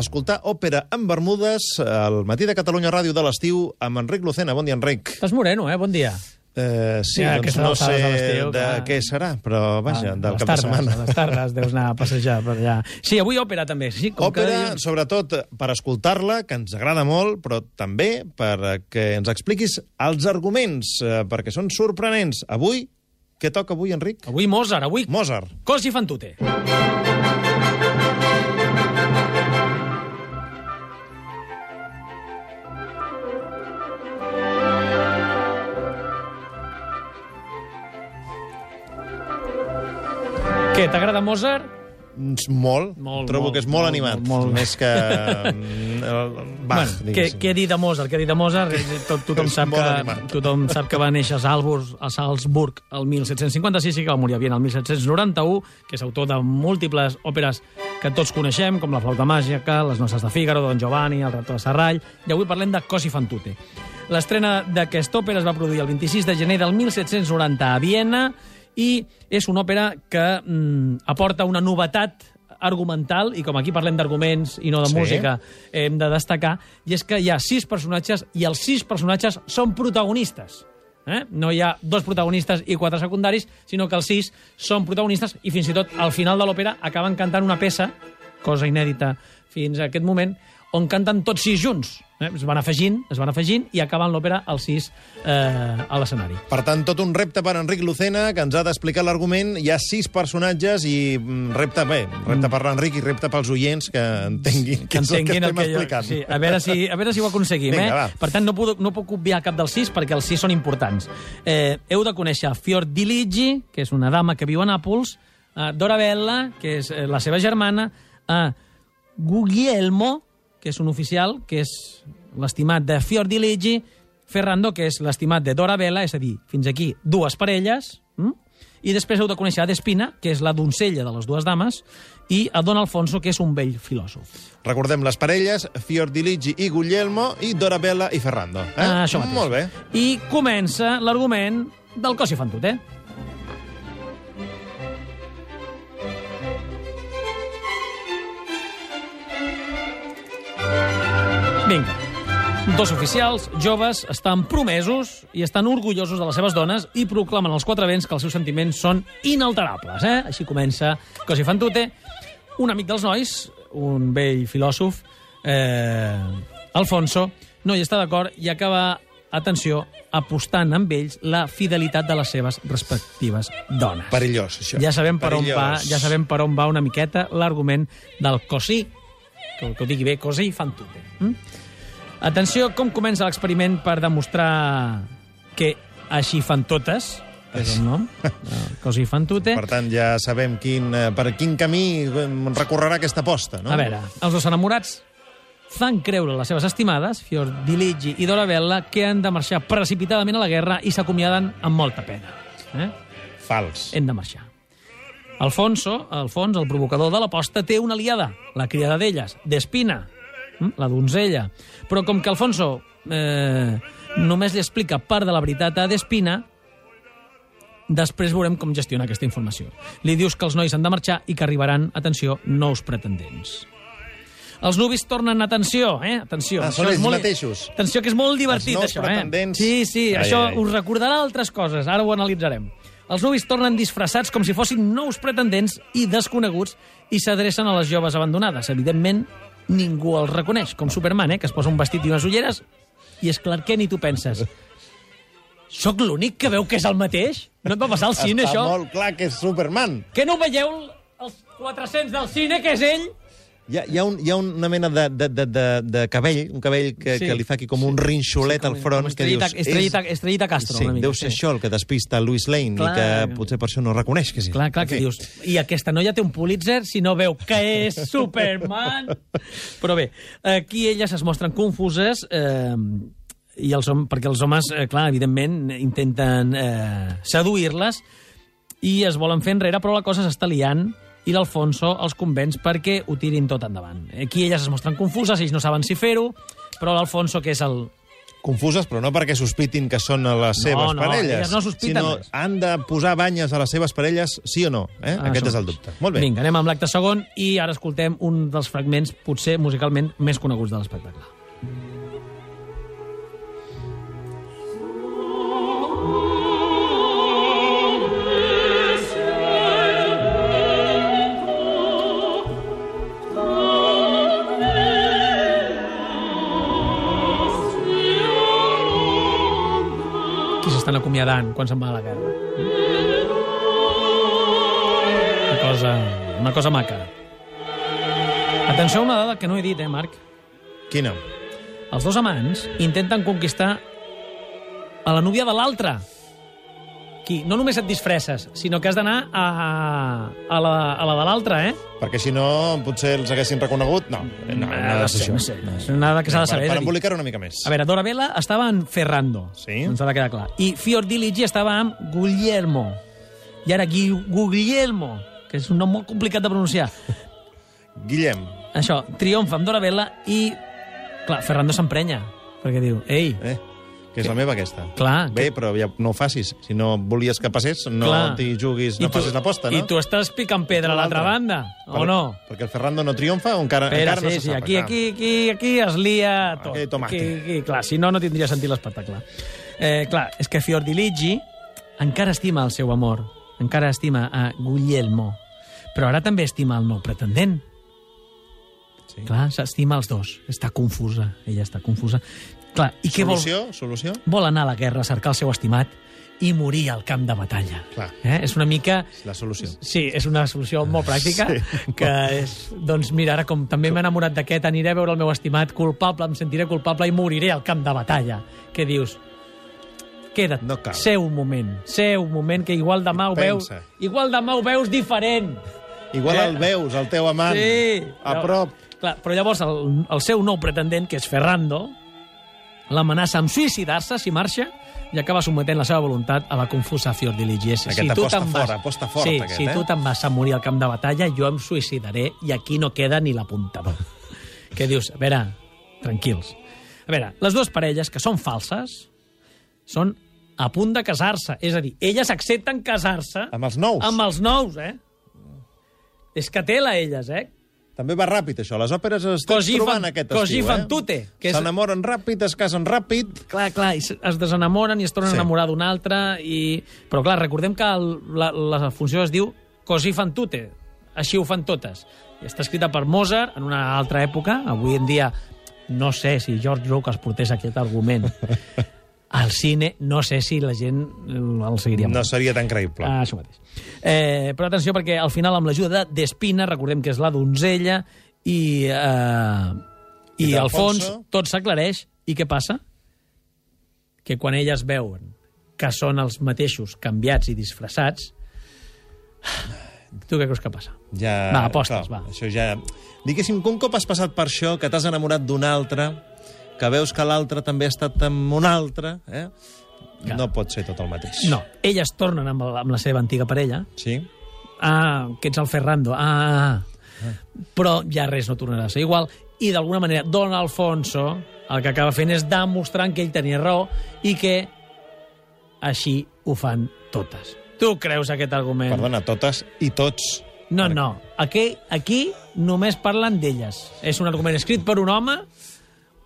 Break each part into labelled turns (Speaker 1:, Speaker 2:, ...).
Speaker 1: escoltar òpera en Bermudes al matí de Catalunya Ràdio de l'estiu amb Enric Lucena. Bon dia, Enric.
Speaker 2: Estàs moreno, eh? Bon dia.
Speaker 1: Eh, sí,
Speaker 2: Ja,
Speaker 1: doncs no sé
Speaker 2: de
Speaker 1: de què serà, però vaja,
Speaker 2: Ah,
Speaker 1: del cap de
Speaker 2: tardes,
Speaker 1: setmana.
Speaker 2: a Les tardes deus anar a passejar per allà. Sí, avui òpera també. Sí, com
Speaker 1: Òpera,
Speaker 2: dia.
Speaker 1: sobretot per escoltar-la, que ens agrada molt, però també per que ens expliquis els arguments, eh, perquè són sorprenents. Avui, què toca avui, Enric?
Speaker 2: Avui Mozart, avui
Speaker 1: Mozart.
Speaker 2: Cos i fan tute. Què, t'agrada Mozart?
Speaker 1: Mm, Molt,
Speaker 2: Molt,
Speaker 1: trobo
Speaker 2: molt,
Speaker 1: que és molt,
Speaker 2: molt,
Speaker 1: animat,
Speaker 2: molt, molt.
Speaker 1: més que mm, Bach,
Speaker 2: bueno, què, què dir de Mozart? Què dir de Mozart? Tot, tothom, sap que,
Speaker 1: animat.
Speaker 2: tothom sap que va néixer a Salzburg, a Salzburg el 1756 i que va morir aviat el 1791, que és autor de múltiples òperes que tots coneixem, com La flauta màgica, Les noces de Fígaro, Don Giovanni, El rector de Serrall, i avui parlem de Cos i fan tute. L'estrena d'aquesta òpera es va produir el 26 de gener del 1790 a Viena i és una òpera que mm, aporta una novetat argumental, i com aquí parlem d'arguments i no de
Speaker 1: Sí.
Speaker 2: música, hem de destacar, i és que hi ha sis personatges i els sis personatges són protagonistes. Eh? No hi ha dos protagonistes i quatre secundaris, sinó que els sis són protagonistes i fins i tot al final de l'òpera acaben cantant una peça, cosa inèdita fins a aquest moment, on canten tots sis junts. Eh? Es van afegint, es van afegint i acaben l'òpera els sis eh, a l'escenari.
Speaker 1: Per tant, tot un repte per Enric Lucena, que ens ha d'explicar l'argument. Hi ha sis personatges i mm, repte, bé, repte per l'Enric i repte pels oients que entenguin què és el que
Speaker 2: entenguin
Speaker 1: estem
Speaker 2: jo-
Speaker 1: explicant.
Speaker 2: Sí, a veure si, a veure si ho aconseguim.
Speaker 1: Vinga,
Speaker 2: eh?
Speaker 1: va.
Speaker 2: Per tant, no puc, no puc obviar cap dels sis perquè els sis són importants. Eh, heu de conèixer Fiordiligi, que és una dama que viu a Nàpols, eh, Dorabella, que és eh, la seva germana, eh, Guglielmo, que és un oficial, que és l'estimat de Fiordiligi, Ferrando, que és l'estimat de Dorabella, és a dir, fins aquí dues parelles, hm? i després heu de conèixer a Despina, que és la doncella de les dues dames, i a Don Alfonso, que és un vell filòsof.
Speaker 1: Recordem les parelles, Fiordiligi i Guglielmo, i Dorabella i Ferrando. Eh?
Speaker 2: Ah, això mateix.
Speaker 1: Molt bé.
Speaker 2: I comença l'argument del cos i fan tot, eh? Vinga. Dos oficials, joves, estan promesos i estan orgullosos de les seves dones i proclamen als quatre vents que els seus sentiments són inalterables. Eh? Així comença Cos i fan tute. Un amic dels nois, un vell filòsof, eh, Alfonso, no hi està d'acord i acaba, atenció, apostant amb ells la fidelitat de les seves respectives dones.
Speaker 1: Perillós, això.
Speaker 2: Ja sabem per on
Speaker 1: Perillós.
Speaker 2: va, ja sabem per on va una miqueta l'argument del cosí, que, que ho digui bé, cosí fan tute. Mm? Atenció, com comença l'experiment per demostrar que així fan totes, que és el nom, el cosí fan tute.
Speaker 1: Per tant, ja sabem quin, eh, per quin camí eh, recorrerà aquesta aposta, no?
Speaker 2: A veure, els dos enamorats fan creure les seves estimades, Fiordiligi i Dorabella, que han de marxar precipitadament a la guerra i s'acomiaden amb molta pena. Eh?
Speaker 1: Fals.
Speaker 2: Hem de marxar. Alfonso, Alfons, el provocador de l'aposta, té una aliada, la criada d'elles, Despina, mm, la donzella. Però com que Alfonso eh, només li explica part de la veritat a Despina, després veurem com gestiona aquesta informació. Li dius que els nois han de marxar i que arribaran, atenció, nous pretendents. Els nuvis tornen, atenció, eh? Atenció.
Speaker 1: Ah, són ells
Speaker 2: molt-
Speaker 1: mateixos.
Speaker 2: Atenció, que és molt divertit,
Speaker 1: nous
Speaker 2: això,
Speaker 1: pretendents.
Speaker 2: eh? Sí, sí,
Speaker 1: Ai,
Speaker 2: això
Speaker 1: ai.
Speaker 2: us recordarà altres coses, ara ho analitzarem. Els nuvis tornen disfressats com si fossin nous pretendents i desconeguts i s'adrecen a les joves abandonades. Evidentment, ningú els reconeix, com Superman, eh? que es posa un vestit i unes ulleres, i és clar que ni tu penses. Soc l'únic que veu que és el mateix? No et va passar al cine,
Speaker 1: Està
Speaker 2: això?
Speaker 1: molt clar que és Superman.
Speaker 2: Que no veieu els 400 del cine, que és ell?
Speaker 1: Hi ha, hi ha, un, hi ha una mena de, de, de, de, de cabell, un cabell que,
Speaker 2: Sí.
Speaker 1: que li fa aquí com un rinxolet
Speaker 2: Sí,
Speaker 1: al front. que dius,
Speaker 2: Estrellita- Estrellita- Estrellita Castro,
Speaker 1: Sí,
Speaker 2: una mica,
Speaker 1: deu ser
Speaker 2: sí.
Speaker 1: això el que despista Louis Lane
Speaker 2: Clar.
Speaker 1: i que potser per això no reconeix que sí.
Speaker 2: Clar, clar, que dius... I aquesta noia té un Pulitzer si no veu que és Superman. Però bé, aquí elles es mostren confuses eh, i els hom perquè els homes, eh, clar, evidentment, intenten eh, seduir-les i es volen fer enrere, però la cosa s'està liant i l'Alfonso els convenç perquè ho tirin tot endavant. Aquí elles es mostren confuses, ells no saben si fer-ho, però l'Alfonso, que és el,
Speaker 1: confuses, però no perquè sospitin que són les seves
Speaker 2: no,
Speaker 1: parelles,
Speaker 2: elles no
Speaker 1: sinó
Speaker 2: res.
Speaker 1: han de posar banyes a les seves parelles, sí o no? Eh?
Speaker 2: Ah,
Speaker 1: Aquest és el dubte. Molt bé.
Speaker 2: Vinga, anem amb l'acte segon i ara escoltem un dels fragments potser musicalment més coneguts de l'espectacle. Qui s'estan acomiadant quan se'n va a la guerra. Una cosa, una cosa maca. Atenció a una dada que no he dit, eh, Marc?
Speaker 1: Quina?
Speaker 2: Els dos amants intenten conquistar a la núvia de l'altre. Qui? No només et disfresses, sinó que has d'anar a, a, la, a la de l'altre, eh?
Speaker 1: Perquè si no, potser els haguessin reconegut. No, no, no, no,
Speaker 2: no sé, no sé. És una dada que s'ha de saber.
Speaker 1: Per, per embolicar una mica més.
Speaker 2: A veure, Dorabella estava en Ferrando.
Speaker 1: Sí.
Speaker 2: Ens ha de quedar clar. I Fiordiligi estava amb Guglielmo. I ara Guglielmo, que és un nom molt complicat de pronunciar.
Speaker 1: Guillem,
Speaker 2: Això, triomfa amb Dorabella i... Clar, Ferrando s'emprenya, perquè diu, ei,
Speaker 1: eh? Que és la meva aquesta.
Speaker 2: clar...
Speaker 1: Bé, però ja no ho facis. Si no volies que passés, no t'hi juguis, no
Speaker 2: tu-
Speaker 1: facis l'aposta, no?
Speaker 2: I tu estàs picant pedra a l'altra banda, o
Speaker 1: Per-
Speaker 2: no?
Speaker 1: Perquè el Ferrando no triomfa o encara,
Speaker 2: Espera,
Speaker 1: encara no
Speaker 2: sí,
Speaker 1: se
Speaker 2: sí,
Speaker 1: sap.
Speaker 2: aquí,
Speaker 1: clar.
Speaker 2: aquí, aquí, aquí es lia tot.
Speaker 1: Aquí tomate.
Speaker 2: Aquí, aquí, clar, si no, no tindria sentit l'espectacle. Eh, clar, és que Fiordiligi encara estima el seu amor, encara estima a Guglielmo, però ara també estima el nou pretendent.
Speaker 1: Sí.
Speaker 2: Clar, s'estima els dos. Està confusa, ella està confusa. Clar, i què vol?
Speaker 1: Solució? Solució?
Speaker 2: Vol anar a la guerra a cercar el seu estimat i morir al camp de batalla.
Speaker 1: Clar.
Speaker 2: Eh? És una mica...
Speaker 1: La solució.
Speaker 2: Sí, és una solució molt pràctica,
Speaker 1: Sí.
Speaker 2: que és, doncs mira, ara com també m'he enamorat d'aquest, aniré a veure el meu estimat culpable, em sentiré culpable i moriré al camp de batalla. Què dius? Queda't,
Speaker 1: No cal.
Speaker 2: seu un moment, seu un moment, que igual demà ho veus, igual demà ho veus diferent.
Speaker 1: Igual
Speaker 2: Eh?
Speaker 1: el veus, el teu amant,
Speaker 2: Sí.
Speaker 1: a prop.
Speaker 2: Clar, però llavors el, el seu nou pretendent, que és Ferrando, l'amenaça amb suïcidar-se si marxa i acaba sometent la seva voluntat a la confusa Fiordiligi.
Speaker 1: Aquest aposta fort, aposta fort,
Speaker 2: sí,
Speaker 1: aquest,
Speaker 2: si
Speaker 1: eh?
Speaker 2: tu te'n vas a morir al camp de batalla, jo em suïcidaré i aquí no queda ni l'apuntador. Què dius? A veure, tranquils. A veure, les dues parelles, que són falses, són a punt de casar-se. És a dir, elles accepten casar-se
Speaker 1: Amb els nous.
Speaker 2: amb els nous, eh? És que tela, elles, eh?
Speaker 1: També va ràpid, això. Les òperes es
Speaker 2: Così
Speaker 1: trobant
Speaker 2: fan-
Speaker 1: aquest
Speaker 2: così
Speaker 1: estiu,
Speaker 2: fan
Speaker 1: eh?
Speaker 2: tutte, que és-
Speaker 1: S'enamoren ràpid, es casen ràpid.
Speaker 2: Clar, clar, i es desenamoren i es tornen
Speaker 1: Sí.
Speaker 2: a enamorar d'un altre. I... Però, clar, recordem que el, la, la funció es diu così fan tutte, així ho fan totes. I està escrita per Mozart en una altra època. Avui en dia no sé si George Lucas portés aquest argument al cine, no sé si la gent el seguiria
Speaker 1: No seria tan creïble.
Speaker 2: Ah, això mateix. Eh, però atenció, perquè al final, amb l'ajuda de Despina, recordem que és la donzella, i, eh, i,
Speaker 1: I
Speaker 2: al fons
Speaker 1: d'Alfonso?
Speaker 2: tot s'aclareix. I què passa? Que quan elles veuen que són els mateixos canviats i disfressats, tu què creus que passa?
Speaker 1: Ja,
Speaker 2: Va, apostes, va.
Speaker 1: Això ja... Diguéssim que un cop has passat per això, que t'has enamorat d'un altre, que veus que l'altre també ha estat amb un altre, eh?
Speaker 2: Clar.
Speaker 1: no pot ser tot el mateix.
Speaker 2: No, elles tornen amb, la- amb la seva antiga parella.
Speaker 1: Sí?
Speaker 2: Ah, que ets el Ferrando. Ah, ah. Però ja res no tornarà a ser igual. I d'alguna manera, Don Alfonso el que acaba fent és demostrant que ell tenia raó i que així ho fan totes. Tu creus aquest argument?
Speaker 1: Perdona, totes i tots.
Speaker 2: No, no. Aquí, aquí només parlen d'elles. És un argument escrit per un home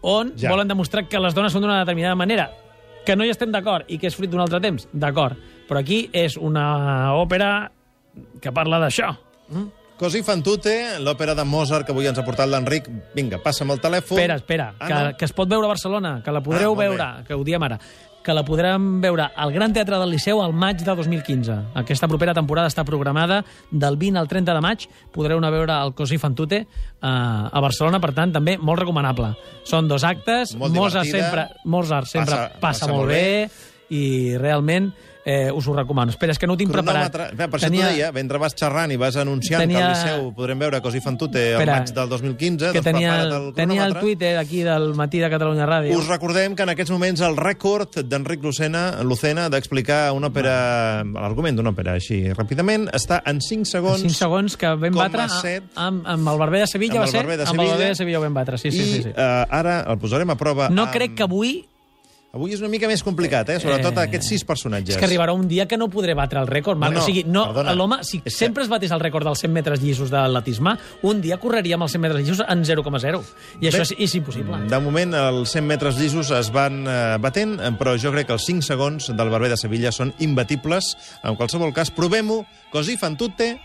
Speaker 2: on
Speaker 1: ja.
Speaker 2: volen demostrar que les dones són d'una determinada manera. Que no hi estem d'acord i que és fruit d'un altre temps. D'acord. Però aquí és una òpera que parla d'això.
Speaker 1: Così fan tutte, l'òpera de Mozart que avui ens ha portat l'Enric. Vinga, passa'm el telèfon.
Speaker 2: Espera, espera,
Speaker 1: Ah,
Speaker 2: que,
Speaker 1: no?
Speaker 2: que es pot veure a Barcelona, que la podreu
Speaker 1: Ah, molt bé.
Speaker 2: veure, que ho diem ara, que la podrem veure al Gran Teatre del Liceu al maig de 2015. Aquesta propera temporada està programada del 20 al 30 de maig. Podreu anar a veure el Così fan tutte a, Barcelona, per tant, també molt recomanable. Són dos actes,
Speaker 1: Molt
Speaker 2: Mozart sempre, Mozart sempre
Speaker 1: Passa-
Speaker 2: passa,
Speaker 1: passa
Speaker 2: molt
Speaker 1: molt
Speaker 2: bé, i realment eh, us ho recomano. Espera, és que no ho tinc preparat.
Speaker 1: Bé, per això t'ho deia, mentre vas xerrant i vas anunciant
Speaker 2: Tenia-
Speaker 1: que al Liceu podrem veure Così fan tutte al
Speaker 2: Espera,
Speaker 1: maig del 2015,
Speaker 2: que
Speaker 1: doncs
Speaker 2: tenia,
Speaker 1: prepara't el
Speaker 2: tenia el. Twitter aquí del matí de Catalunya Ràdio.
Speaker 1: Us recordem que en aquests moments el rècord d'Enric Lucena, Lucena d'explicar una òpera, l'argument d'una òpera així ràpidament, està en 5 segons.
Speaker 2: 5 segons que vam batre
Speaker 1: set.
Speaker 2: amb, amb el Barber de Sevilla,
Speaker 1: Amb
Speaker 2: va
Speaker 1: el
Speaker 2: ser?
Speaker 1: Barber de
Speaker 2: Amb el Barber
Speaker 1: Sevilla.
Speaker 2: de Sevilla ho vam batre, sí, sí,
Speaker 1: I
Speaker 2: sí. sí.
Speaker 1: eh, ara el posarem a prova
Speaker 2: No
Speaker 1: amb...
Speaker 2: crec que avui
Speaker 1: Avui és una mica més complicat, eh? Sobretot
Speaker 2: Eh,
Speaker 1: aquests sis personatges.
Speaker 2: És que arribarà un dia que no podré batre el rècord. Marc.
Speaker 1: No, no,
Speaker 2: o sigui, no, l'home, si
Speaker 1: És que-
Speaker 2: sempre es batés el rècord dels 100 metres llisos de l'atletisme, un dia correria amb els 100 metres llisos en 0,0. I això
Speaker 1: Bé,
Speaker 2: és, és impossible.
Speaker 1: De moment, els 100 metres llisos es van eh, batent, però jo crec que els 5 segons del Barber de Sevilla són imbatibles. En qualsevol cas, provem-ho. Così fan tutte.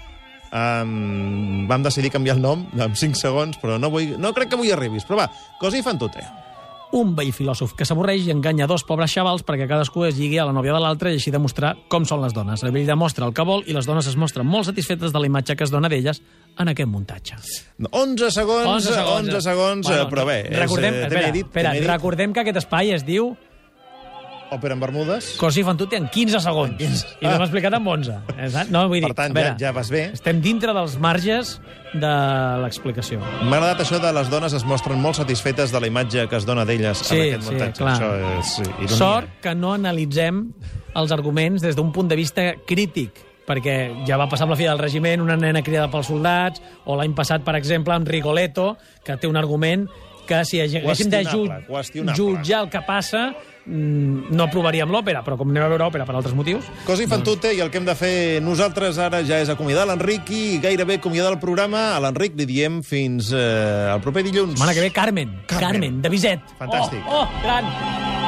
Speaker 1: Um, vam decidir canviar el nom en 5 segons, però no, vull, no crec que avui arribis. Però va, così fan tutte.
Speaker 2: Un vell filòsof que s'avorreix i enganya dos pobres xavals perquè cadascú es lligui a la nòvia de l'altre i així demostrar com són les dones. El vell demostra el que vol i les dones es mostren molt satisfetes de la imatge que es dona d'elles en aquest muntatge.
Speaker 1: 11 segons, 11 segons, 11 segons bueno, però bé.
Speaker 2: recordem,
Speaker 1: és, eh,
Speaker 2: espera, espera,
Speaker 1: dit,
Speaker 2: recordem que aquest espai es diu
Speaker 1: Òpera en Bermudes.
Speaker 2: Cosi fan tutti en 15 segons. I l'hem explicat en 11. Exacte? No, vull dir,
Speaker 1: Per tant,
Speaker 2: veure,
Speaker 1: ja, ja vas bé.
Speaker 2: estem dintre dels marges de l'explicació.
Speaker 1: M'ha agradat això de les dones es mostren molt satisfetes de la imatge que es dona d'elles
Speaker 2: Sí,
Speaker 1: en aquest
Speaker 2: sí,
Speaker 1: muntatge.
Speaker 2: clar.
Speaker 1: Això és ironia.
Speaker 2: Sort que no analitzem els arguments des d'un punt de vista crític, perquè ja va passar amb la fi del regiment, una nena cridada pels soldats, o l'any passat, per exemple, amb Rigoletto, que té un argument que si haguéssim de
Speaker 1: qüestionable.
Speaker 2: jutjar el que passa, mm, no aprovaríem l'òpera, però com anem a veure òpera per altres motius...
Speaker 1: Cosi fan tutte i el que hem de fer nosaltres ara ja és acomiadar l'Enric i gairebé acomiadar el programa. A l'Enric li diem fins eh, el proper dilluns.
Speaker 2: Setmana que ve, Carmen.
Speaker 1: Carmen.
Speaker 2: Carmen, de Bizet.
Speaker 1: Fantàstic.
Speaker 2: Oh, oh, gran.